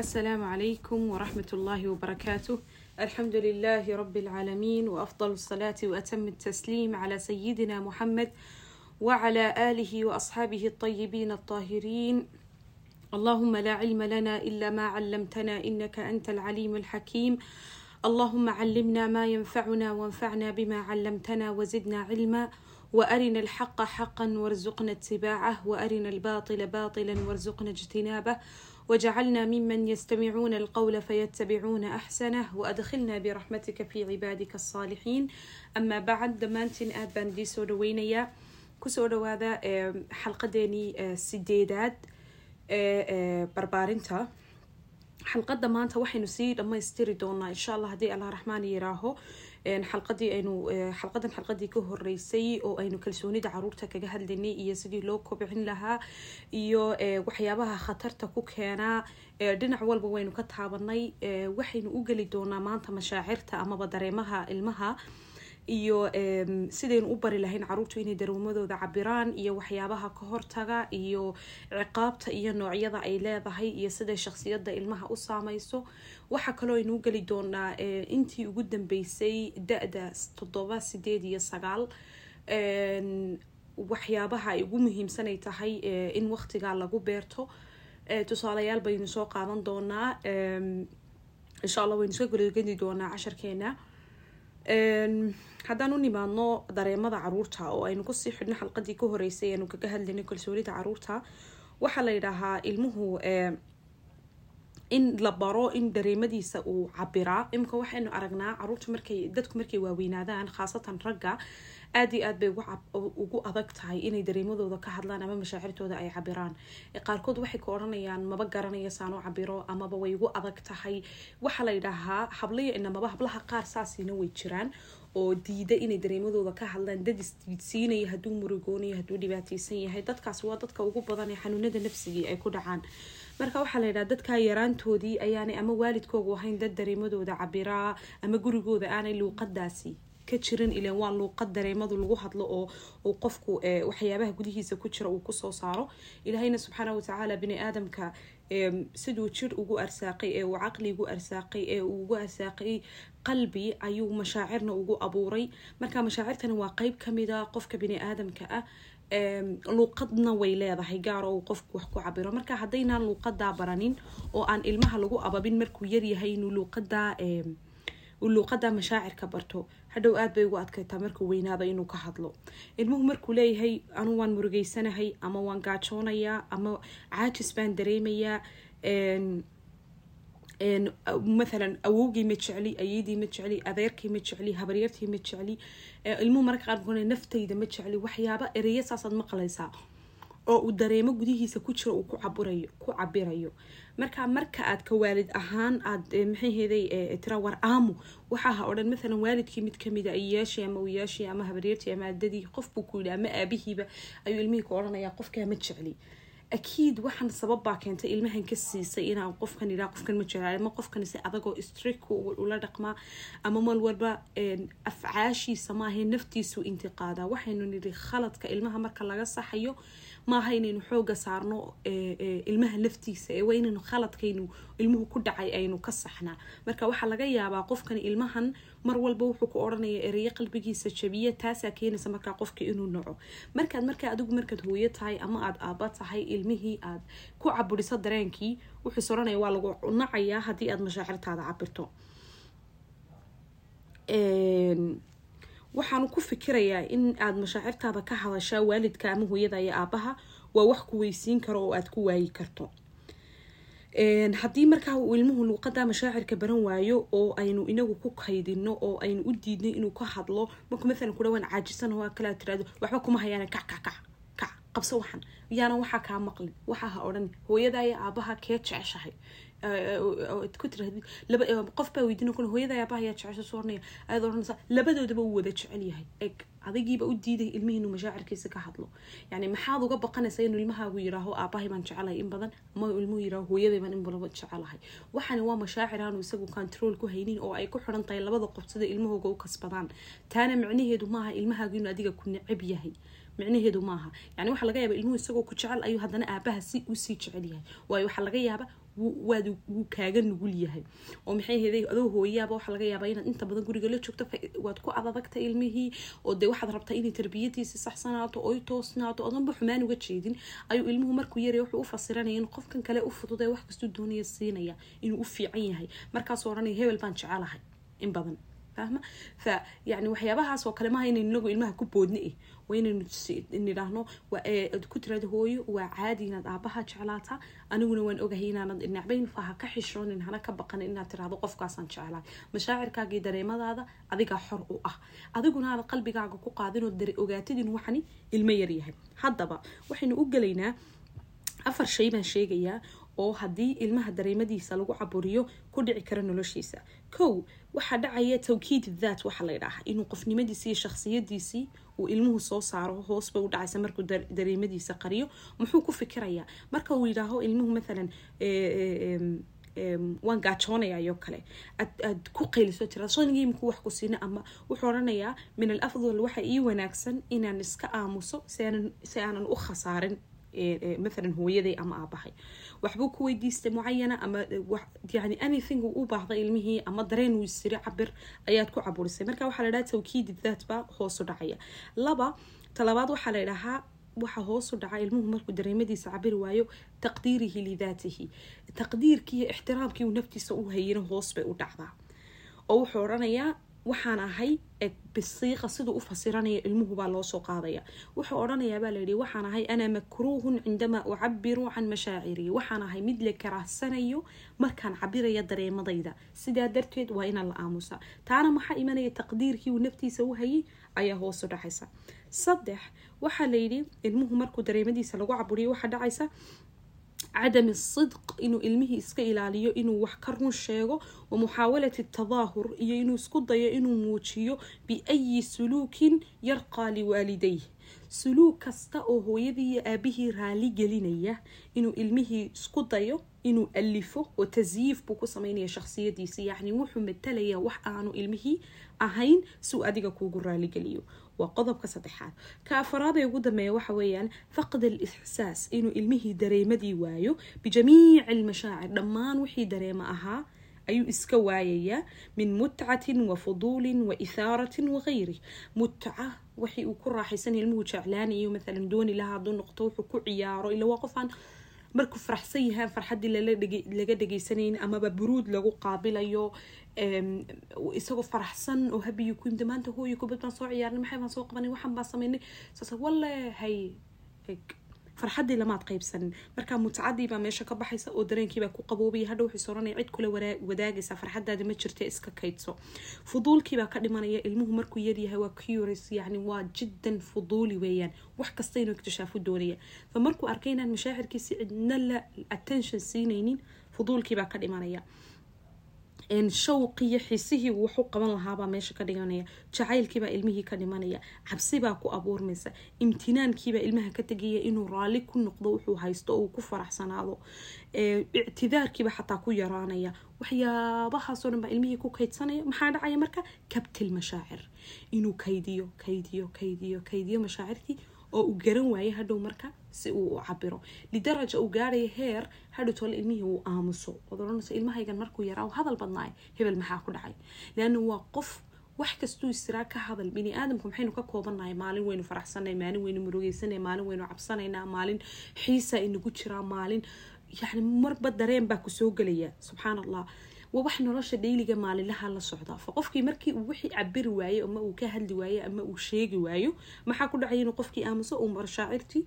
السلام عليكم ورحمة الله وبركاته الحمد لله رب العالمين وأفضل الصلاة وأتم التسليم على سيدنا محمد وعلى آله وأصحابه الطيبين الطاهرين اللهم لا علم لنا إلا ما علمتنا إنك أنت العليم الحكيم اللهم علمنا ما ينفعنا وانفعنا بما علمتنا وزدنا علما وأرنا الحق حقا وارزقنا اتباعه وأرنا الباطل باطلا وارزقنا اجتنابه وجعلنا ممن يستمعون القول فيتبعون احسنه وادخلنا برحمتك في cibaadika الصاalixiin amaa bacd dhammaantiin aad baan idiinsoo dhaweynayaa ku soo dhawaada xalqadeenii sideedaad ee barbaarinta xalqada maanta waxaynu sii dhamaystiri doonaa insha allah haddii allah raxmaan yaraaho xalqadii aynu xalqadan xalqadii ka horeysay oo aynu kalsoonida carruurta kaga hadlaynay iyo sidii loo kobcin lahaa iyo waxyaabaha khatarta ku keenaa dhinac walba waynu ka taabanay waxaynu u geli doonaa maanta mashaacirta amaba dareemaha ilmaha iyo sidaynu u bari lahayn caruurtu inay dareemadooda cabiraan iyo waxyaabaha ka hortaga iyo ciqaabta iyo noocyada ay leedahay iyo siday shaqsiyada ilmaha u saameyso waxaa kaloo aynu u geli doonaa intii ugu dambeysay da-da toddoba sideed iyo sagaal waxyaabaha ay ugu muhiimsanay tahay in waqtigaa lagu beerto. Tusaalayaal baynu soo qaadan doonaa insha allah waynu iska gulageli doonaa casharkeena. Haddaan u nimaadno dareemada carruurta oo aynu ku sii xidhno xalqadii ka horeysay aynu kaga hadlayno kalsoonida carruurta waxaa la yidhaahaa ilmuhu in la baro in dareemadiisa uu cabiraa imika waxaynu aragnaa carruurta markay dadku markay waaweynaadaan khaasatan ragga aada iyo aad bay ugu adag tahay inay dareemadooda ka hadlaan ama mashaacirtooda ay cabiraan qaarkood waxay ka odhanayaan maba garanaya saan u cabiro amaba way ugu adag tahay. Waxaa la yidhaahaa hablaya inamaba hablaha qaar saasina way jiraan oo diida inay dareemadooda ka hadlaan. Dad isdiidsiinaya hadduu murugoonayo hadduu dhibaateysan yahay. Dadkaas waa dadka ugu badan ee xanuunada nafsigii ay ku dhacaan marka waxaa la yidhaha dadka yaraantoodii ayaanay ama waalidkoogu ahayn dad dareemadooda cabiraa ama gurigooda aanay luuqadaasi ka jirin ilan waa luuqad dareemadu lagu hadlo oo uu qofku waxyaabaha gudihiisa ku jira uu ku soo saaro. Ilaahayna subxaana watacaala bini aadamka siduu jir ugu arsaaqay ee uu caqli ugu arsaaqay ee uu ugu arsaaqay qalbi ayuu mashaacirna ugu abuuray. Marka mashaacirtana waa qeyb kamida qofka bini aadamka ah luuqadna way leedahay gaar oo uu qofku wax ku cabiro marka haddaynaan luuqadaa baranin oo aan ilmaha lagu ababin markuu yaryahay inuu luuqadaa luuqada mashaacirka barto hadhow aad bay ugu adkaytaa markuu weynaado inuu ka hadlo. Ilmuhu markuu leeyahay anu waan murugeysanahay ama waan gaajoonayaa ama caajis baan dareemayaa mathalan awowgii ma jecli ayadii ma jecli adeerkii ma jecli habaryartii ma jecli ilmuhu mararka qaar naftayda ma jecli waxyaaba ereya saasaad maqlaysaa oo uu dareemo gudihiisa ku jiro uu ku cabirayo marka marka aad ka waalid ahaan aad maxayheeday tira war aamu waxaa ha odhan mathalan waalidkii mid kamida ayaashii ama uyaashii ama habaryartii ama adadii qofbuu ku yidhi ama aabihiiba ayuu ilmihii ku odhanayaa qofkaa ma jecli akiid waxaan sababbaa keentay ilmahan ka siisay inaan qofkan idhaa qofkan ma jecla ama qofkan si adagoo strick ula dhaqmaa ama mal walba afcaashiisa maaha naftiisu intiqaadaa waxaynu nidhi khaladka ilmaha marka laga saxayo maaha inaynu xooga saarno ilmaha laftiisa ee waa inaynu khaladkaynu ilmuhu ku dhacay aynu ka saxnaa. Marka waxaa laga yaabaa qofkan ilmahan mar walba wuxuu ku odhanaya ereyo qalbigiisa jabiya taasaa keenaysa markaa qofka inuu naco markaad markaa adigu markaad hooyo tahay ama aada aaba tahay ilmihii aad ku caburiso dareenkii wuxuus odhanaya waa lagu nacayaa haddii aada mashaacirtaada cabirto waxaanu ku fikirayaa in aada mashaacirtaada ka hadashaa waalidka ama hooyada iyo aabaha waa wax ku weysiin karo oo aada ku waayi karto. Haddii markaa uu ilmuhu luuqada mashaacirka baran waayo oo aynu inagu ku kaydino oo aynu u diidnay inuu ka hadlo marku maalan ku dhawaan caajisan oo kale tirado waxba kuma hayaan kac kac kac kac qabso waxan yaana waxaa kaa maqlin waxaa ha odhan hooyada iyo aabaha kee jeceshahay ku tirahdid laba qof baa weydiin kun hooyada aabaha ayaad oranaysaa labadoodaba uu wada jecel yahay eg adigiiba u diiday ilmihii inuu mashaacirkiisa ka hadlo yani maxaad uga baqanaysaa inuu ilmahaagu yiraaho aabahay baan jecelahay in badan ama ilmuhu yiraaho hooyaday baan in jecelahay waxani waa mashaacir isagu control ku haynin oo ay ku xiran tahay labada qof sida ilmahooga u kasbadaan taana micnaheedu maaha ilmahaagu inuu adiga ku necab yahay micnaheedu maaha yani waxaa laga yaaba ilmuhu isagoo ku jecel ayuu haddana aabaha si u sii jecel yahay waayo waxaa laga yaaba waad wuu kaaga nugul yahay. oo maxay heday adoo hooyaaba waxaa laga yaabaa inaad inta badan guriga la joogto waad ku adadagta ilmihii oo dee waxaad rabtaa inay tarbiyadiisi saxsanaato oy toosnaato odanba xumaan uga jeedin. Ayuu ilmuhu markuu yaraya wuxuu u fasiranaya in qofkan kale u fudud ee wax kastuu doonaya siinaya inuu u fiican yahay. Markaasoo odhanaya hebel baan jecelahay in badan fahma? Fa yani waxyaabahaas oo kale maaha inaynu inagu ilmaha ku boodni eh. Waa inaynu nidhaahno ku tirada hooyo waa caadi inaad aabaha jeclaata. Aniguna waan ogahay inaanad nacbayn faha ka xishoonin hana ka baqan inaad tiraahdo qofkaasaan jeclahay. Mashaacirkaagii dareemadaada adigaa xor u ah. Adiguna aad qalbigaaga ku qaadinoo ogaatidin waxani ilmo yaryahay haddaba waxaynu u gelaynaa afar shay baan sheegayaa oo haddii ilmaha dareemadiisa lagu caburiyo ku dhici karo noloshiisa. Kow waxaa dhacaya tawkiid daat waxaa la ydhaaha inuu qofnimadiisi iyo shakhsiyadiisii uu ilmuhu soo saaro hoos bay u dhacaysa markuu dareemadiisa qariyo. Muxuu ku fikirayaa? Marka uu yidhaaho ilmuhu maalan waan gaajoonayayo kale. Aad ku qayliso tira sonigiimku wax ku siina ama wuxuu odhanayaa min al afdal waxa ii wanaagsan inaan iska aamuso si aanan u khasaarin maalan hooyaday ama aabahay waxbuu ku weydiistay mucayana ama anything uu u baahday ilmihii ama dareen uu isiri cabir ayaad ku caburisay marka waxaa la dhaha tawkiidi daat baa hoosu dhacaya laba talabaad waxaa la waxa hoosu dhaca ilmuhu markuu dareemadiisa cabiri waayo taqdiirihi lidaatihi taqdiirkii iyo ixtiraamkii uu naftiisa u hayina hoos bay u dhacdaa oo wuxuu odhanayaa waxaan ahay bisiiqa siduu u fasiranaya ilmuhu baa loo qaadaya. Wuxuu odhanayaabaa layidhi waxaan ahay ana makruuhun cindamaa ucabiru can mashaacirii waxaan ahay mid la karaahsanayo markaan cabiraya dareemadayda. Sidaa darteed waa inaan la aamusa. Taana maxaa imanaya taqdiirkii uu naftiisa u hayay? Ayaa hoosu dhacaysa. Saddex waxaa layidhi ilmuhu markuu dareemadiisa lagu caburiyo waxaa dhacaysa cadam sidq inuu ilmihii iska ilaaliyo inuu wax ka run sheego wa muxaawalati tadaahur iyo inuu isku dayo inuu muujiyo biayi suluukin yarqaa liwaalidayh suluug kasta oo hooyadii iyo aabihii raali gelinaya inuu ilmihii isku dayo inuu alifo oo tasyiif buu ku sameynaya shakhsiyadiisa yacni wuxuu matalaya wax aanu ilmihii ahayn si uu adiga kuugu raaligeliyo waa qodobka saddexaad. Ka afaraad ugu dambeeya waxa weeyaan faqd al ixsaas inuu ilmihii dareemadii waayo bijamiici almashaacir dhammaan wixii dareema ahaa ayuu iska waayayaa min mutcatin wa fuduulin wa ithaaratin wagayri mutca waxii uu ku raaxaysan ilmuhu jeclaanayo maalan dooni lahaa hadduu noqto wuxuu ku ciyaaro ila waa qofaan markuu faraxsan yahaan farxaddii laga dhagaysanayn amaba buruud lagu qaabilayo isagoo faraxsan oo habiyi ku yimid maanta hooyo kubad baan soo ciyaarnay maxay baan soo qabanay? Waxaan baan sameynay saas walle hay farxaddii lamaad qaybsanin markaa mutacadii baa meesha ka baxaysa oo dareenkiibaa ku qaboobaya hadha wuxuu soranaya cid kule wadaagaysa farxadaada ma jirta iska kaydso. Fuduulkiibaa ka dhimanaya ilmuhu markuu yaryahay waa curious yani waa jiddan fuduuli weeyaan. Wax kasta inuu iktishaafo doonaya. Fa markuu arkay inaan mashaacirkiisi cidna la attention siinaynin fuduulkiibaa ka dhimanaya shawqiyo xisihii waxu qaban lahaabaa meesha ka dhiganaya. Jacaylkiibaa ilmihii ka dhimanaya. Cabsibaa ku abuurmaysa. Imtinaankiibaa ilmaha ka tegaya inuu raalli ku noqdo wuxuu haysto oo uu ku faraxsanaado. Ictidaarkiiba xataa ku yaraanaya. Waxyaabahaasoo dhan baa ilmihii ku kaydsanaya. Maxaa dhacaya marka? Kabtil mashaacir. Inuu kaydiyo kaydiyo kaydiyo kaydiyo mashaacirkii oo uu garan waayo hadhow marka si uu u cabiro lidaraja uu gaaraya heer hadhow tole ilmihii uu aamuso. Ood odhanayso ilmahaygan markuu yaraa hadal badnaay hebel maxaa ku dhacay? Leanna waa qof wax kastuu isiraa ka hadal. Bini aadamku maxaynu ka koobannahay maalin weynu faraxsanay maalin weynu murugeysanay maalin weynu cabsanaynaa maalin xiisa inagu jiraa maalin yani marba dareen baa ku soo gelaya subxaan allah waa wax nolosha dhayliga maalinlaha la socda. Fa qofkii markii uu wixii cabiri waayo ama uu ka hadli waayo ama uu sheegi waayo maxaa ku dhacaya inuu qofkii aamuso uu mashaacirtii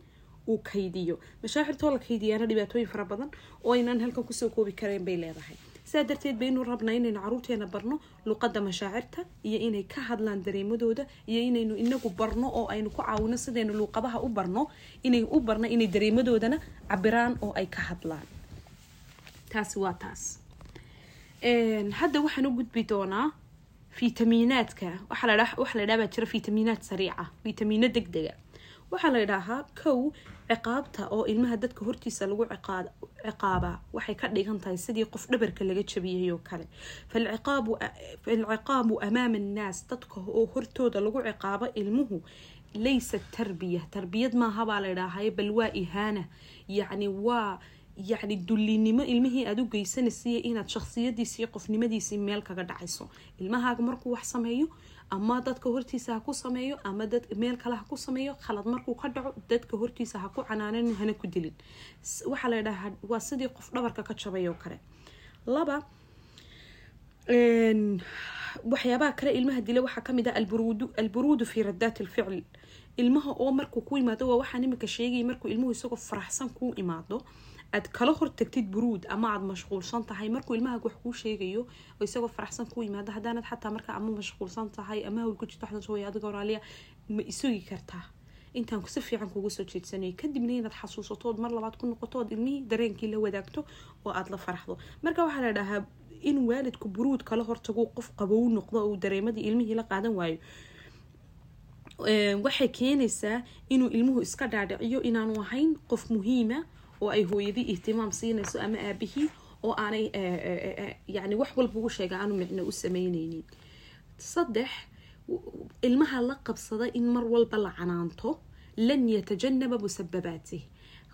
uu kaydiyo? Mashaacirtoo la kaydiyaana dhibaatooyin fara badan oo aynaan halkan ku soo koobi karayn bay leedahay. Sidaa darteed baynu rabnaa inaynu caruurteena barno luqadda mashaacirta iyo inay ka hadlaan dareemadooda iyo inaynu inagu barno oo aynu ku caawino sidaynu luuqadaha u barno inay u barno inay dareemadoodana cabiraan oo ay ka hadlaan. Taasi waa taas hadda waxaan u gudbi doonaa fitamiinaadka waxa la dhaha baa jira fitamiinaad sariica fitamiino deg dega waxaa la idhaahaa kow ciqaabta oo ilmaha dadka hortiisa lagu ciqaabaa waxay ka dhigan tahay sidii qof dhabarka laga jabiyay oo kale. Falciqaabu amaama annaas. Dadka oo hortooda lagu ciqaabo ilmuhu laysa tarbiya. Tarbiyad maaha baa la idhaahaye bal waa ihaana. Yacni waa yacni dullinimo ilmihii aada u geysanaysiiya inaad shaksiyadiisii qofnimadiisii meel kaga dhacayso. Ilmahaaga markuu wax sameeyo ama dadka hortiisa ha ku sameeyo ama dad meel kale ha ku sameeyo khalad markuu ka dhaco dadka hortiisa ha ku canaanan hana ku dilin. Waxaa la idhahaa waa sidii qof dhabarka ka jabay oo kale. Laba waxyaabaha kale ilmaha dila waxaa ka mid ah alburuudu alburuudu fi radaat alficl. Ilmaha oo markuu ku imaado waa waxaan imika sheegaya markuu ilmuhu isagoo faraxsan kuu imaado aad kala hortagtid buruud ama aad mashquulsan tahay markuu ilmahaaga wax kuu sheegayo oo isagoo faraxsan kuu yimaado haddaanad xataa markaa ama mashquulsan tahay ama hawl ku jirto waxdan sooya adiga oraaliya ma isugi kartaa intaan si fiican kugu soo jeedsanayo kadibna inaad xasuusatood mar labaad ku noqotood ilmihii dareenkii la wadaagto oo aada la faraxdo marka waxaa la dhahaa in waalidku buruud kala hortago qof qabow noqdo oo dareemadii ilmihii la qaadan waayo waxay keenaysaa inuu ilmuhu iska dhaadhiciyo inaanu ahayn qof muhiima oo ay hooyadii ihtimaam siinayso ama aabihii oo aanay yani wax walba ugu sheega aanu micno u sameyneynin saddex ilmaha la qabsada in mar walba la canaanto lan yatajanaba musababaatih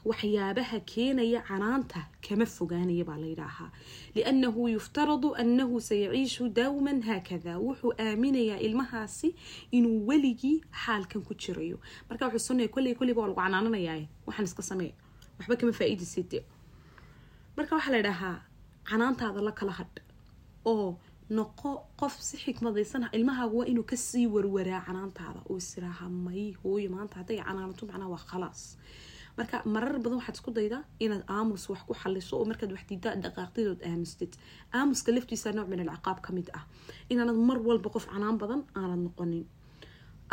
waxyaabaha keenaya canaanta kama fogaanaya baa layidhaahaa liannahu yuftaradu annahu sayaciishu dawman haakada wuxuu aaminayaa ilmahaasi inuu weligii xaalkan ku jirayo marka wuxuu sonaya kolley kolleyba waa lagu canaananayaa waxaan iska sameey waxba kama faa-iidiside marka waxaa la idhaahaa canaantaada la kala hadh oo noqo qof si xikmadaysan ilmahaaga waa inuu ka sii warwaraa canaantaada. Oo isiraaha may hooyo maanta hadday canaanato macnaha waa khalaas. Marka marar badan waxaad isku daydaa inaad aamus wax ku xaliso oo markaad wax diidaa dhaqaaqdidood aamustid aamuska laftiisa nooc min alciqaab ka mid ah. Inaanad mar walba qof canaan badan aanad noqonin.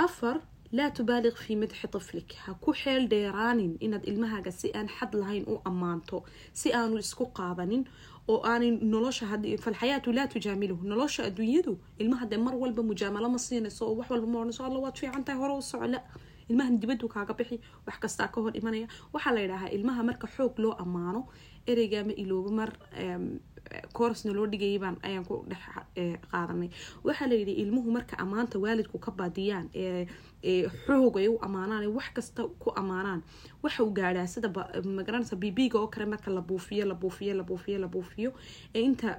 Afar laa tubaaliq fii madxi tiflik ha ku xeel dheeraanin inaad ilmahaaga si aan xad lahayn u ammaanto si aanu isku qaadanin oo aanay nolosha falxayaatu laa tujaamiluhu nolosha adduunyadu ilmaha dee mar walba mujaamalo ma siinayso oo wax walba ma odhanayso alla waad fiican tahay hore u soco la ilmahan dibadu kaaga bixi wax kastaa ka hor imanaya waxaa la yidhaahaa ilmaha marka xoog loo ammaano ereyga ma iloobo mar koorsna loo dhigayay baan ayaan ku dhex qaadanay. Waxaa layidhi ilmuhu marka ammaanta waalidku ka baadiyaan xoog ay u ammaanaan wax kasta ku ammaanaan. Waxa uu gaadhaa sida magaranaysa bibiga oo kale marka la buufiyo la buufiyo la buufiyo la buufiyo ee inta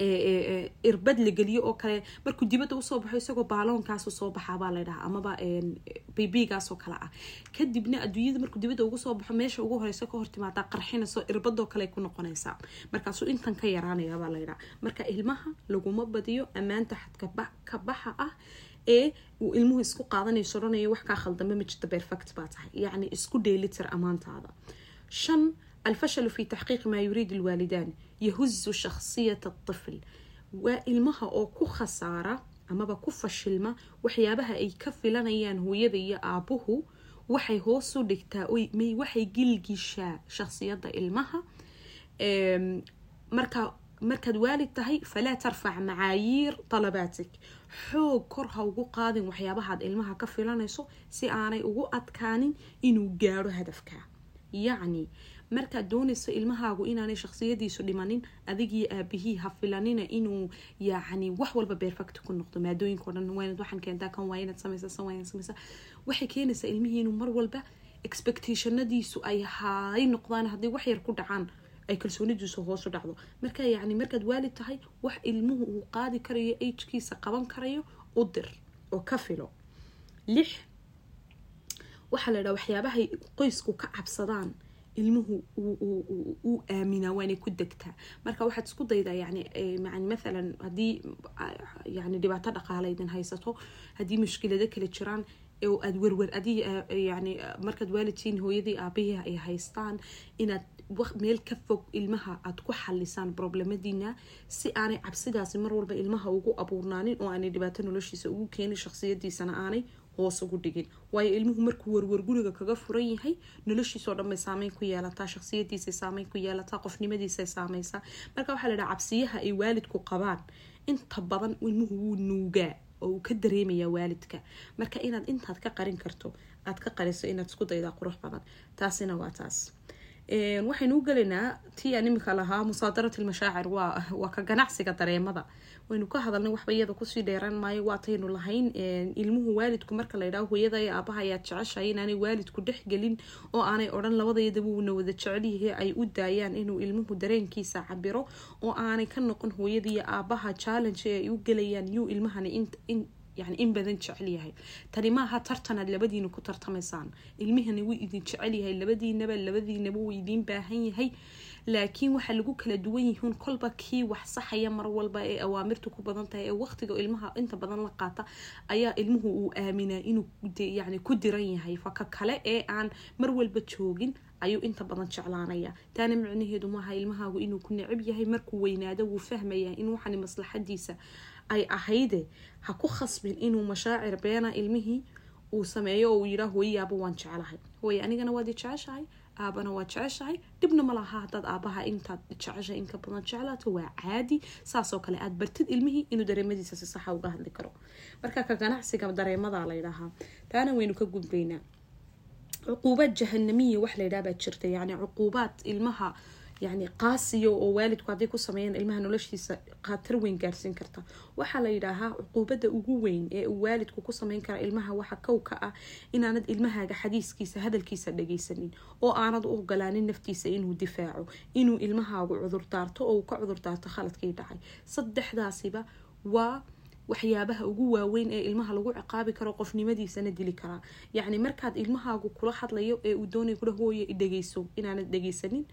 irbad la geliyo oo kale markuu dibadda u soo baxo isagoo baalonkaasu soo baxaabaa ladhahaa amaba bibigaasoo kale ah. Kadibna adduunyada markuu dibadda ugu soo baxo meesha ugu horeysa ka hortimaadaa qarxinayso irbadoo kale ku noqonaysaa. Markaasuu intan ka yaraanayaabaa layidhaha marka ilmaha laguma badiyo ammaanta xadka ka baxa ah ee uu ilmuhu isku qaadanayo odhanayo wax kaa khaldame ma jirta perfect baa tahay. Yacni isku dheelitir ammaantaada. Shan taxqiiqi maa yuriid alwaalidaan yahuzu shakhsiyata atifl waa ilmaha oo ku khasaara amaba ku fashilma waxyaabaha ay ka filanayaan hooyada iyo aabuhu waxay hoosu dhigtaa waxay gilgishaa shakhsiyadda ilmaha marka markaad waalid tahay falaa tarfac macaayiir talabaatik xoog kor ha ugu qaadin waxyaabahaad ilmaha ka filanayso si aanay ugu adkaanin inuu gaadho hadafka yacni markaad doonayso ilmahaagu inaanay shaksiyadiisu dhimanin adigii aabihii ha filanina inuu yacni wax walba beerfacti ku noqdo. Maadooyinka o dhan waxaan keentaa kan waa inaad samaysa san waa inaad samaysa waxay keenaysaa ilmihii inuu mar walba expectationadiisu ay hay noqdaan haddii wax yar ku dhacaan ay kalsoonidiisu hoosu dhacdo. Marka yacni markaad waalid tahay wax ilmuhu uu qaadi karayo agkiisa qaban karayo u dir oo ka filo. Lix waxaa la dhaha waxyaabahay qoysku ka cabsadaan ilmuhu uu aaminaa waanay ku degtaa marka waxaad isku daydaa yani mathalan haddii yani dhibaato dhaqaalaydin haysato haddii mushkilado kala jiraan oo aad werwer adii yani markaad waalidtiin hooyadii aabihii ay haystaan inaad meel ka fog ilmaha aad ku xalisaan problemadiina si aanay cabsidaasi mar walba ilmaha ugu abuurnaanin oo aanay dhibaato noloshiisa ugu keenin shaksiyadiisana aanay hoos ugu dhigin. Waayo ilmuhu markuu werwer guriga kaga furan yahay noloshiisao dhan bay saameyn ku yeelataa shaksiyadiisay saameyn ku yeelataa qofnimadiisay saameysaa. Marka waxaa la dhaha cabsiyaha ay waalidku qabaan inta badan ilmuhu wuu nuugaa oo uu ka dareemayaa waalidka. Marka inaad intaad ka qarin karto aad ka qariso inaad isku daydaa qurux badan. Taasina waa taas waxaynu u gelaynaa tii aan imika lahaa musaadarat ilmashaacir waa waa ka ganacsiga dareemada. Waynu ka hadalnay waxba iyada ku sii dheeran maayo waataynu lahayn ilmuhu waalidku marka la yidhaho hooyada iyo aabaha ayaad jeceshahay inaanay waalidku dhexgelin oo aanay odhan labadayadaba uuna wada jecelyihi ay u daayaan inuu ilmuhu dareenkiisa cabiro oo aanay ka noqon hooyada iyo aabaha challenge ay u gelayaan yuu ilmahani yani in badan jecel tani maaha tartanaad labadiina ku tartamaysaan. Ilmihani wuu idin jecel yahay labadiinaba labadiinaba wuu idiin baahan yahay. Laakiin waxaa lagu kala duwan yihiin kolba kii wax saxaya mar walba ee awaamirtu ku badan tahay ee waqtiga ilmaha inta badan la qaata ayaa ilmuhu uu aaminaa inuu yani ku diran yahay. Faka kale ee aan mar walba joogin ayuu inta badan jeclaanaya. Taana micnaheedu maaha ilmahaagu inuu ku necab yahay markuu weynaado wuu fahmayaa in waxani maslaxadiisa ay ahayde ha ku khasbin inuu mashaacir beena ilmihii uu sameeyo oo uu yidhaah hooyayaaba waan jecelahay hooye anigana waad jeceshahay aabana waa jeceshahay. Dhibna ma laha hadaad aabaha intaad jeceshay inka badan jeclaato waa caadi. Saasoo kale aad bartid ilmihii inuu dareemadiisa si saxa uga hadli karo. Marka ka ganacsiga dareemada layidhaahaa taana waynu ka gudbaynaa. Cuquubaad jahanamiya wax layidhaha baa jirta yani cuquubaad ilmaha yani qaasiyo oo waalidku hadday ku sameeyaan ilmaha noloshiisa khatar weyn gaarsiin karta. Waxaa la yidhaahaa cuquubada ugu weyn ee uu waalidku ku sameyn kara ilmaha waxa kow ka ah inaanad ilmahaaga xadiiskiisa hadalkiisa dhagaysanin oo aanad u ogolaanin naftiisa inuu difaaco inuu ilmahaagu cudurdaarto oo uu ka cudurdaarto khaladkii dhacay. Saddexdaasiba waa waxyaabaha ugu waaweyn ee ilmaha lagu ciqaabi karo qofnimadiisana dili karaa yacni markaad ilmahaagu kula hadlayo ee uu doonay kula hooya dhagayso inaanad dhagaysanin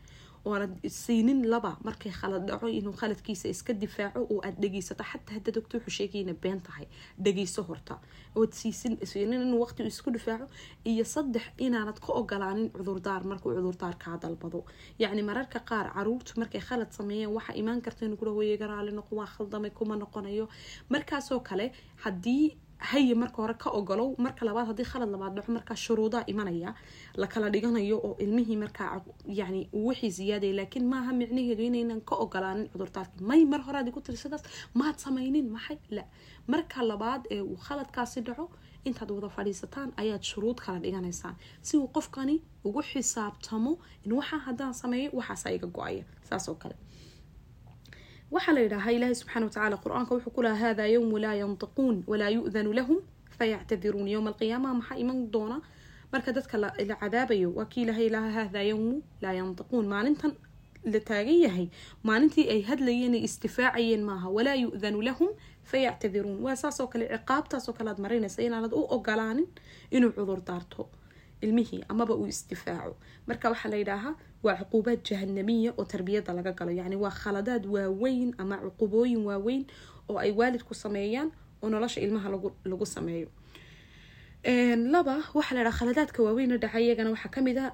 oonad siinin laba markay khalad dhaco inuu khaladkiisa iska difaaco oo aad dhageysato xataa hadda doctor wuxuu sheegayna been tahay dhageyso horta. Ood siisin siinin inuu waqti isku difaaco. Iyo saddex inaanad ka ogolaanin cudurdaar markuu cudurdaar kaa dalbado. Yacni mararka qaar caruurtu markay khalad sameeyeen waxaa imaan karta inuu kula hooye garaali noqo waa khaldamay kuma noqonayo. Markaasoo kale haddii haye marka hore ka ogolow marka labaad haddii khalad labaad dhaco markaa shuruudaa imanaya la kala dhiganayo oo ilmihii markaa yani wixii ziyaadaya laakiin maaha micnaheedu inaynan ka ogolaanin cudurdaarkii may mar hore adi ku tiri sidaas maad samaynin maxay? La. Marka labaad ee uu khaladkaasi dhaco intaad wada fadhiisataan ayaad shuruud kala dhiganaysaan. Si uu qofkani ugu xisaabtamo in waxaa haddaan sameeyo waxaasa iga go'aya. Saas oo kale waxaa la yidhaahaa ilaahay subxana watacaala qur'aanka wuxuu ku lahaa hada yowmu laa yantiquun walaa yu-danu lahum fayactadiruun yowma alqiyaamaha maxaa iman doona? Marka dadka la cadaabayo waa kii ilahay lahaa hada yowmu laa yantiquun. Maalintan la taagan yahay maalintii ay hadlayeen ay istifaacayeen maaha walaa yu-danu lahum fayactadiruun waa saasoo kale ciqaabtaasoo kale aad marinaysa inaanad u ogolaanin inuu cudur daarto ilmihii amaba uu isdifaaco marka waxaa la yidhaahaa waa cuquubaad jahanamiya oo tarbiyada laga galo. Yacni waa khaladaad waaweyn ama cuqubooyin waaweyn oo ay waalidku sameeyaan oo nolosha ilmaha lagu sameeyo. Laba waxaa la yidhaha khaladaadka waaweyn dhaca iyagana waxaa ka mid a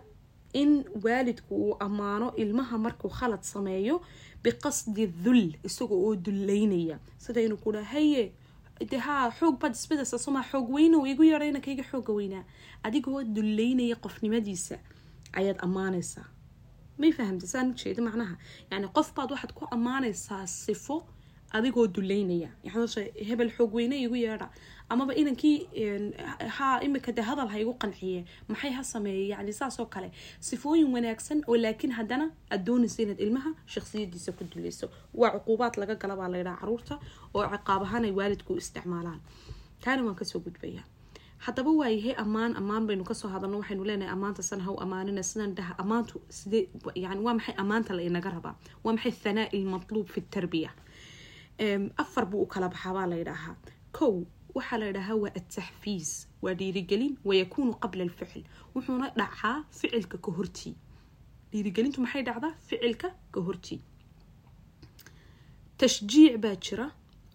in waalidku uu ammaano ilmaha markuu khalad sameeyo biqasdi dhul isaga oo dullaynaya sida inuu ku dhaha haye de xoog baad isbedasa somaa xoog weynow igu yarayna kayga xooga weynaa. Adigoo dullaynaya qofnimadiisa ayaad ammaanaysaa may fahamta saan ujeeda macnaha yani qof baad waxaad ku ammaanaysaa sifo adigoo dullaynaya yani hebel xoog weyne igu yeedha amaba inankii imika de hadal ha igu qanciye maxay ha sameeye yani saasoo kale sifooyin wanaagsan oo laakiin haddana aad doonaysa inaad ilmaha shaksiyadiisa ku dulayso waa cuquubaad laga gala baa laydhaha carruurta oo ciqaab ahaan ay waalidku isticmaalaan taana waan ka soo gudbayaa haddaba waayahay ammaan ammaan baynu ka soo hadalno waxaynu leenahay ammaanta san haw ammaanina sidan dhaha ammaantu sidee yani waa maxay ammaanta la rabaa? Waa maxay thanaa ilmatluub fi tarbiya? Afar buu u kala baxaa baa layidhaahaa kow waxaa la waa ataxfiis waa dhiirigelin wayakuunu qabla alficil wuxuuna dhacaa ficilka ka hortii. Dhiirigelintu maxay dhacdaa? Ficilka ka hortii. Tashjiic baa jira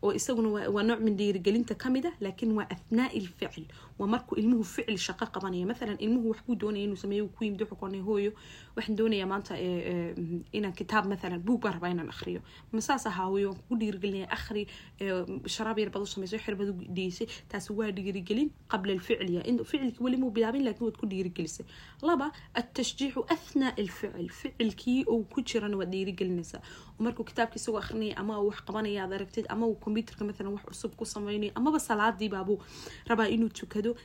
oo isaguna waa nooc min dhiirigelinta ka mid a laakiin waa athnaa ilficil waa markuu ilmuhu ficil shaqo qabanaya mathalan ilmuhu waxbuu doonaya inuu sameeyo ku yimid wuxuu hooyo waxaan doonayaa maanta inaan kitaab mathalan buug rabaa inaan akhriyo masaas ahaa hooyo waan kugu dhiirigelinaya akhri sharaab yar baad u samayso xir baad u dhiisay taasi waa dhiirigelin qabla alficil ya ficilkii weli muu bilaabin laakiin waad ku dhiirigelisay laba atashjiicu athnaa ilficil ficilkii uu ku jirana waad dhiirigelinaysaa markuu kitaabka isagoo akhrinaya ama wax qabanaya aad aragtid ama uu combyuterka mathalan wax cusub ku sameynayo amaba salaadii baabuu rabaa inuu tukado.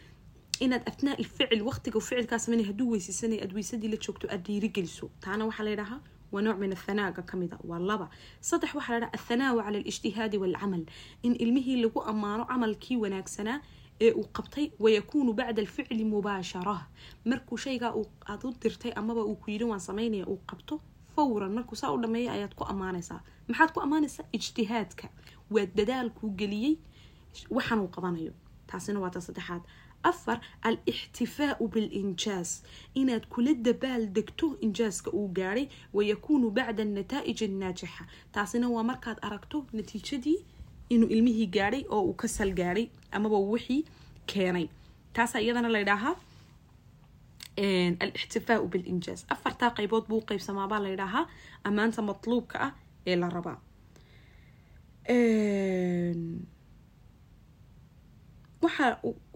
Inaad athnaa ilficil waqtiga ficilkaa sameynaya hadduu weysaysanaya aad weysadii la joogto aad dhiirigeliso taana waxaa la yidhahaa waa nooc min athanaaga ka mida waa laba. Saddex waxaa la dhaha athanaawu cala alijtihaadi waalcamal in ilmihii lagu ammaano camalkii wanaagsanaa ee uu qabtay wayakuunu bacda alficli mubaashara. Markuu shaygaa aad u dirtay amaba uu ku yidhi waan samaynaya uu qabto fawran markuu saa u dhameeya ayaad ku ammaanaysaa maxaad ku ammaanaysaa ijtihaadka. Waa dadaalkuu geliyey waxaanuu qabanayo. Taasina waa ta saddexaad. Afar al ixtifaau bilinjaaz inaad kula dabaal degto injaaska uu gaadhay wayakuunu bacda anataa'ij annaajixa. Taasina waa markaad aragto natiijadii inuu ilmihii gaadhay oo uu ka sal gaadhay amaba wixii keenay. Taasaa iyadana la ydhaahaa alixtifaau bilinjaaz afartaa qaybood buu qaybsamaabaa la ydhaahaa ammaanta matluubka ah ee la rabaa waxa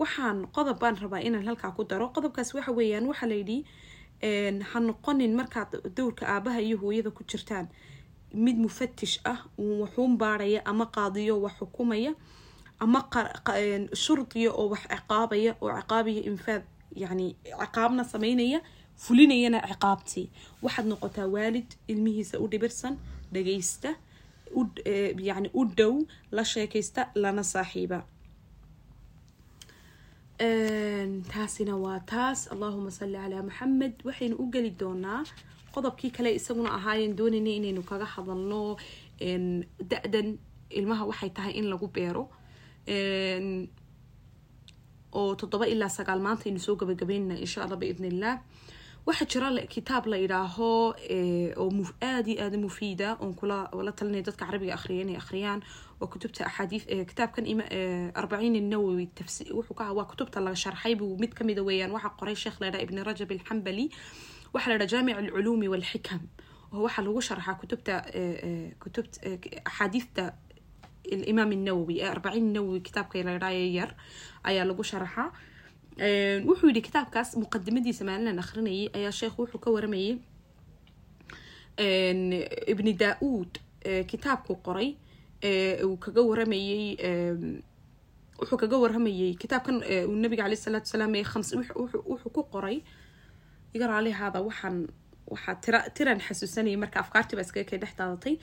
waxaan qodob baan rabaa inaan halkaa ku daro qodobkaas waxa weeyaan waxaa layidhi ha noqonin markaad dowrka aabaha iyo hooyada ku jirtaan mid mufatish ah waxuun baarhaya ama qaadiyo wax xukumaya ama shurdiya oo wax ciqaabaya oo ciqaabaya infaad yani ciqaabna sameynaya fulinayana ciqaabtii waxaad noqotaa waalid ilmihiisa u dhibirsan dhagaysta yani u dhow la sheekaysta lana saaxiiba taasina waa taas allahuma salli calaa maxamed waxaynu u geli doonaa qodobkii kale isaguna ahaayeen doonayna inaynu kaga hadalno da-dan ilmaha waxay tahay in lagu beero oo toddoba ilaa sagaal maanta aynu soo gabagabeynana insha allah biidn illah waxaa jira kitaab la idhaaho oo aada iyo aada mufiida oon kula la talinaya dadka carabiga akhriya inay akhriyaan waa kutubta axaadiis kitaabkan arbaciin nawowi waa kutubta laga sharxay buu mid kamida weeyaan. Waxaa qoray sheekh la idhaha ibni rajab alxambali waxaa la idhaha jaamic alculuumi walxikam oo waxaa lagu sharxaa kutubta kutubta axaadiista الإمام النووي أربعين النووي كتاب كي لاي ير أيا لغو شرحة wuxuu yidhi kitaabkaas muqadimadiisa maalin akhrinayay ayaa sheekh wuxuu ka waramayay ibni daa-uud kitaabku qoray uu kaga waramayey wuxuu kaga waramayey kitaabkan uu nabiga caleyh salaatu wasalaam ee khams wuxuu ku qoray iga raalihaada waxaan waxaa tira tiran xasuusanayay marka afkaartii baa iskaga kay dhex daadatay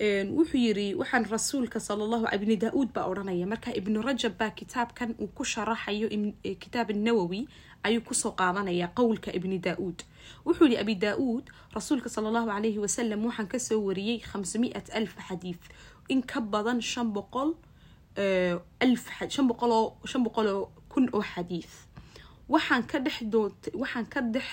wuxuu yiri waxaan rasuulka sala allahu ibni daa-uud baa odhanaya. Marka ibnu rajab baa kitaabkan uu ku sharaxayo kitaab nawowi ayuu ku soo qaadanaya qowlka ibni daa-uud wuxuu yihi abi daa-uud rasuulka sala allahu calayhi wasalam waxaan ka soo wariyey khamsamiat alf xadiid. In ka badan shan boqol alf shan boqoloo kun oo xadiid. Waxaan ka dhex waxaan ka dhex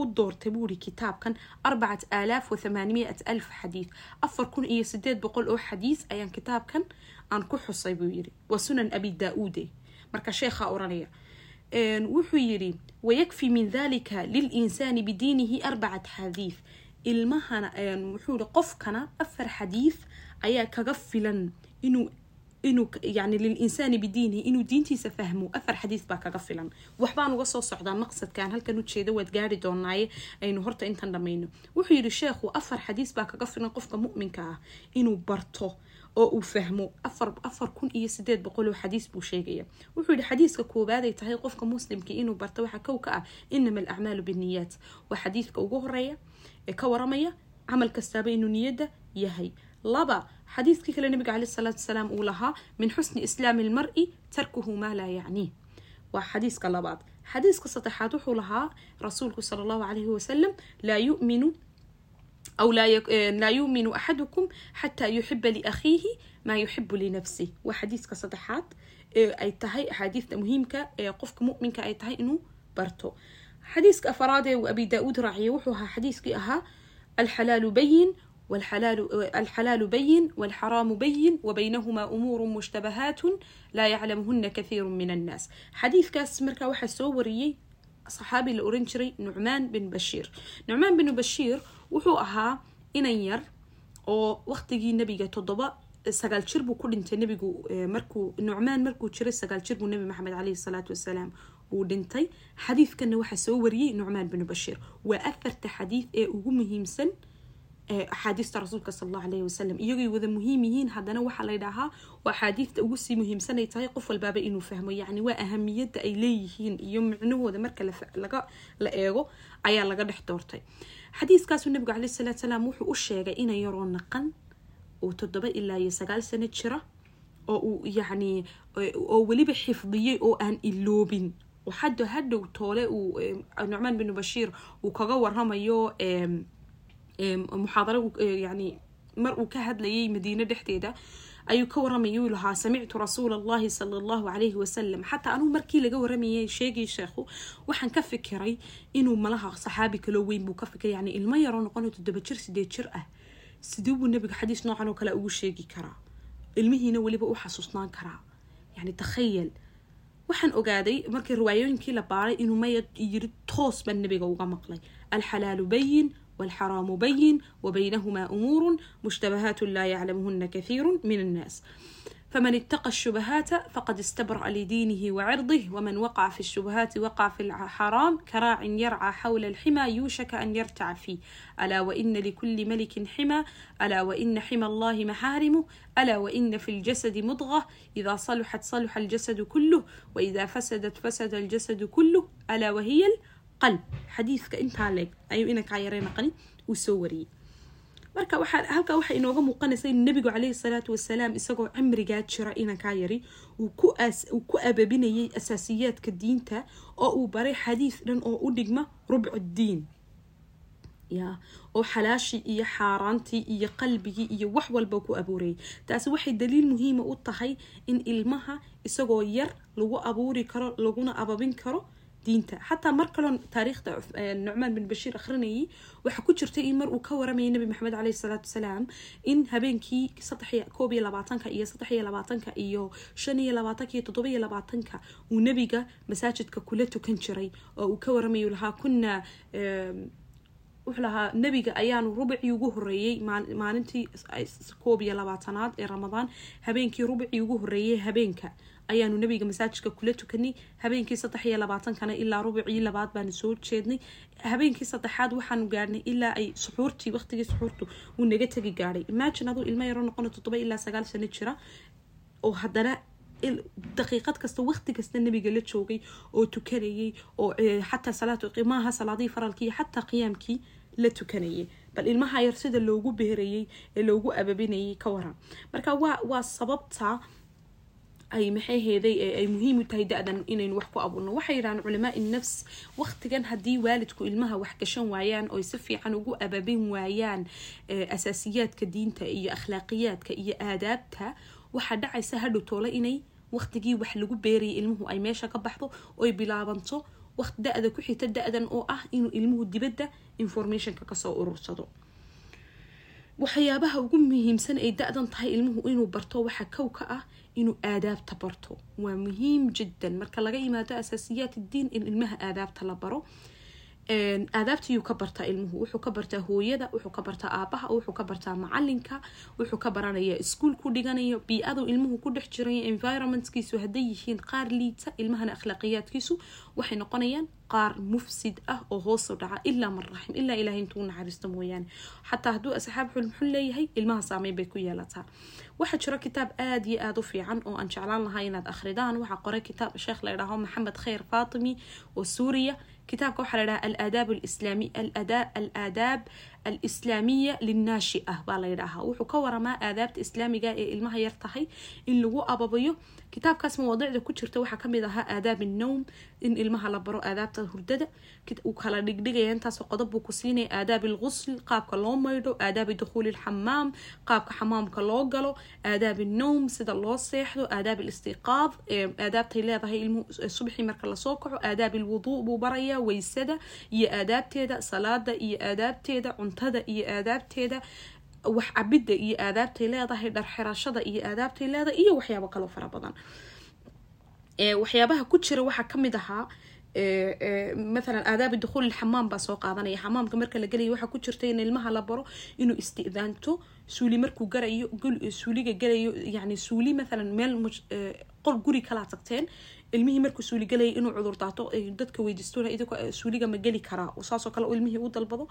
u doortay buuri kitaabkan arbacat aalaaf wa thamaanimiat alf xadiid afar kun iyo sideed boqol oo xadiis ayaan kitaabkan aan ku xusay buu yiri waa sunan abi daa-uude marka sheekhaa oranaya wuxuu yiri wayakfi min dalika lilinsaani bidiinihi arbacat xadiid ilmahana wuxuu yiri qofkana afar xadiid ayaa kaga filan inuu inuu yani lilinsaani bidiinihi inuu diintiisa fahmo afar xadiis baa kaga filan waxbaan uga soo socdaa maqsadkan halkan ujeeda waad gaari doonaaye aynu horta intan dhamayno wuxuu yidhi sheekhu afar xadiis baa kaga filan qofka mu'minka ah inuu barto oo uu fahmo afar kun iyo sideed boqol oo xadiis buu sheegaya wuxuu yihi xadiiska koowaad ay tahay qofka muslimkii inuu barto waxaa kow ka ah inama alacmaalu binniyaat waa xadiiska ugu horreeya ee ka waramaya camal kastaaba inuu niyadda yahay laba xadiiskii kale nabiga caleyh salaatu wasalaam uu lahaa min xusni islaami lmar-i tarkuhu maa laa yacniih waa xadiiska labaad xadiiska saddexaad wuxuu lahaa rasuulku sala allahu calayhi wasalam laa yuminu أو لا, يك... لا يؤمن أحدكم حتى يحب لأخيه ما يحب لنفسه وحديث كصدحات أي تهي حديث مهمك قفك مؤمنك أي تهي إنه برتو حديث أفراد وأبي داود راعي وحوها حديث أها الحلال بين والحلال, الحلال بين والحرام بين وبينهما أمور مشتبهات لا يعلمهن كثير من الناس. حديث كاس مركا واحد سووريي صحابي الأورنجري نعمان بن بشير. نعمان بن بشير wuxuu ahaa inan yar oo waqtigii nebiga toddoba sagaal jir buu ku dhintay nebigu markuu nucmaan markuu jiray sagaal jir buu nebi maxamed caleyhi salaatu wasalaam uu dhintay xadiidkanna waxaa soo wariyey nucmaan binu bashiir waa ee ugu muhiimsan axaadiista rasuulka sal allahu alayhi wasalam iyagay wada muhiim yihiin haddana waxaa la ydhaahaa waa axaadiista ugu sii muhiimsanay tahay qof walbaaba inuu fahmo. Yacni waa ahamiyadda ay leeyihiin iyo micnahooda marka la eego ayaa laga dhex doortay. Xadiiskaasuu nabigu caleyhi salaatu salaam wuxuu u sheegay ina yaroo naqan oo toddoba ilaa iyo sagaal sano jira oo uu yacni oo weliba xifdiyey oo aan iloobin. Oo hadhow toole uu nucmaan binu bashiir uu kaga waramayo muxaadaro yani mar uu ka hadlayay madiine dhexdeeda ayuu ka waramayay uu lahaa samictu rasuula allahi sala allahu calayhi wasalam xataa anuu markii laga waramayay sheegay sheekhu waxaan ka fikiray inuu malaha saxaabi kaloo weyn buu ka fikiray. Yani ilmo yaroo noqonayo toddoba jir sideed jir ah? Siduu buu nabiga xadiis noocan oo kale ugu sheegi karaa? Ilmihiina weliba u xasuusnaan karaa. Yani takhayal waxaan ogaaday markii riwaayooyinkii la baaray inuu nabiga uga maqlay. Alxalaalu bayin والحرام بين وبينهما أمور مشتبهات لا يعلمهن كثير من الناس فمن اتقى الشبهات فقد استبرأ لدينه وعرضه ومن وقع في الشبهات وقع في الحرام كراع يرعى حول الحمى يوشك أن يرتع فيه ألا وإن لكل ملك حمى ألا وإن حمى الله محارمه ألا وإن في الجسد مضغة إذا صلحت صلح الجسد كله وإذا فسدت فسد الجسد كله ألا وهي qalb xadiidka intaa leeg ayuu inankaa yarey naqani uu soo wariyey. Marka halkaa waxaa inooga muuqanaysa in nabigu caleyhi salaatu wasalaam isagoo cimrigaa jira inankaa yari uu ku ababinayay asaasiyaadka diinta oo uu baray xadiis dhan oo u dhigma rubcu diin ya oo xalaashii iyo xaaraantii iyo qalbigii iyo wax walba ku abuurayay. Taasi waxay daliil muhiima u tahay in ilmaha isagoo yar lagu abuuri karo laguna ababin karo diinta. Xataa mar kaloo taariikhda nucmaan bin bashiir akhrinayay waxaa ku jirtay in mar uu ka waramayay nabi maxamed caleyhi salaatu wasalaam in habeenkii koob iyo labaatanka iyo saddex iyo labaatanka iyo shan iyo labaatanka iyo toddoba iyo labaatanka uu nabiga masaajidka kula tukan jiray oo uu ka waramayu lahaa kuna wuxuu lahaa nabiga ayaanu rubicii ugu horeeyey maalintii koob iyo labaatanaad ee ramadaan habeenkii rubicii ugu horeeyey habeenka ayaanu nabiga masaajidka kula tukanay habeenkii saddex iyo labaatankana ilaa rubicii labaad baanu soo jeednay. Habeenkii saddexaad waxaanu gaadhnay ilaa ay suxuurtii waqtigii suxuurtu uu naga tegi gaadhay imagine aduu ilmo yaroo noqono toddoba ilaa sagaal sano jira oo haddana daqiiqad kasta waqti kasta nabiga la joogay oo tukanayay oo xataa salaad maaha salaadihii faralkii xataa qiyaamkii la tukanayay. Bal ilmaha yar sida loogu beerayay ee loogu ababinayay ka waran. Marka waa waa sababta ay maxay heeday ay muhiim u tahay da-dan inaynu wax ku abuurno. Waxay yidhahaan culamaa nafs waqtigan haddii waalidku ilmaha wax gashan waayaan oy si fiican ugu ababin waayaan asaasiyaadka diinta iyo akhlaaqiyaadka iyo aadaabta waxaa dhacaysa hadhow toole inay waqtigii wax lagu beerayay ilmuhu ay meesha ka baxdo oy bilaabanto. Waqti da-da ku xita da-dan oo ah inuu ilmuhu dibadda informationka ka soo urursado. Waxyaabaha ugu muhiimsan ay da-dan tahay ilmuhu inuu barto waxaa kow ka ah inuu aadaabta barto waa muhiim jiddan marka laga yimaado asaasiyaat diin in ilmaha aadaabta la baro aadaabtayuu ka bartaa ilmuhu. Wuxuu ka bartaa hooyada wuxuu ka bartaa aabaha wuxuu ka bartaa macalinka wuxuu ka baranaya iskuol ku dhiganayo bii-adu ilmuhu ku dhex jiraya environmentkiisu hadday yihiin qaar liita ilmahana akhlaaqiyaadkiisu waxay noqonayaan qaar mufsid ah oo hoosoo dhaca ilaa man raxim ilaa ilahay intuu naxariisto mooyaane. Xataa hadduu asxaab xulmuxun leeyahay ilmaha saameyn bay ku yeelataa. Waxaa jiro kitaab aada iyo aada u fiican oo aan jeclaan lahaa inaad akhridaan waxaa qoray kitaab sheekh la idhaaho maxamed khayr faatimi oo suuriya kitaabka waxaa la dhahaa alaadaab alislaami alaadaab alislaamiya linnaashia baa la yidhaahaa. Wuxuu ka waramaa aadaabta islaamiga ee ilmaha yar tahay in lagu ababayo. Kitaabkaas mawaadicda ku jirta waxaa ka mid ahaa aadaab innowm in ilmaha la baro aadaabta hurdada. Uu kala dhigdhigaya intaasoo qodob buu ku siinaya aadaab ilqusl qaabka loo maydho aadaabi dukhuuli lxamaam qaabka xamaamka loo galo aadaab innowm sida loo seexdo aadaab alistiqaad aadaabtay leedahay ilmuhu subxii marka la soo kaco aadaab ilwuduu buu barayaa weysada iyo aadaabteeda salaada iyo aadaabteeda cuntada iyo aadaabteeda wax cabidda iyo aadaabtay leedahay dharxirashada iyo aadaabtay leedahay iyo waxyaabo kaloo fara badan. Waxyaabaha ku jira waxaa ka mid ahaa mathalan aadaabi dukhuul ilxamaam baa soo qaadanaya. Xamaamka marka la gelayo waxaa ku jirta in ilmaha la baro inuu istidaanto suuli markuu garayo suuliga galayo yani suuli mathalan meel qol guri kalaa tagteen ilmihii markuu suuli galaya inuu cudur daato dadka weydiisto idinko suuliga ma geli karaa saasoo kale ilmihii u dalbado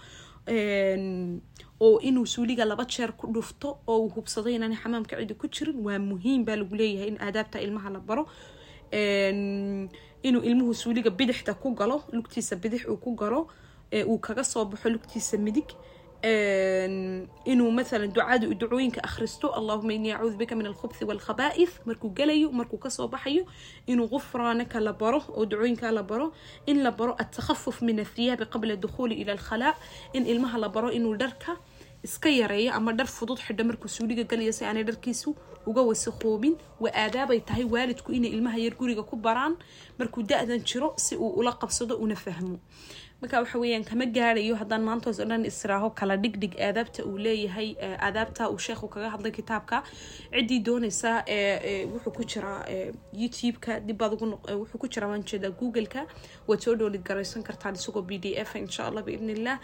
oo inuu suuliga laba jeer ku dhufto oo uu hubsado inaan xamaamka cidi ku jirin waa muhiim baa lagu leeyahay in aadaabta ilmaha la baro. Inuu ilmuhu suuliga bidixda ku galo lugtiisa bidix uu ku galo uu kaga soo baxo lugtiisa midig inuu mathala ducada ducooyinka akhristo allahuma inii acuudu bika min alkhubthi walkhaba'ith. Markuu galayo markuu ka soo baxayo inuu gufraanaka la baro oo ducooyinka la baro. In la baro atakhafuf min athiyaabi qabla dukhuuli ila alkhalaa in ilmaha la baro inuu dharka iska yareeyo ama dhar fudud xidho markuu suuliga galayo si aanay dharkiisu uga wasakhoobin waa aadaabay tahay waalidku inay ilmaha yar guriga ku baraan markuu da-dan jiro si uu ula qabsado una fahmo marka waxa weeyaan kama gaarayo haddaan maantoos o dhan israaho kala dhigdhig aadaabta uu leeyahay aadaabta uu sheekhu kaga hadlay kitaabka ciddii doonaysa wuxuu ku jiraa youtube-ka dibbaad ugu wuxuu ku jiraa waan jeedaa google-ka. Waad soo dhowlid garaysan kartaan isagoo b d f insha allah biidn illah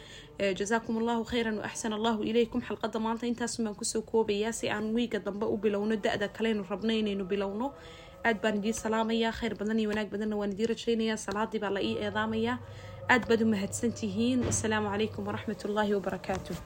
jazaakum allahu khayran waaxsan allahu ilaykum. Xalqadda maanta intaas baan ku soo koobayaa si aan wiiga dambe u bilowno da-da kaleynu rabno inaynu bilowno. Aad baan idiin salaamayaa khayr badan iyo wanaag badanna waan idiin rajaynayaa salaadii baa la ii eedaamayaa aad baad u mahadsantihiin wasalaamu calaykum waraxmat ullaahi wabarakaatuh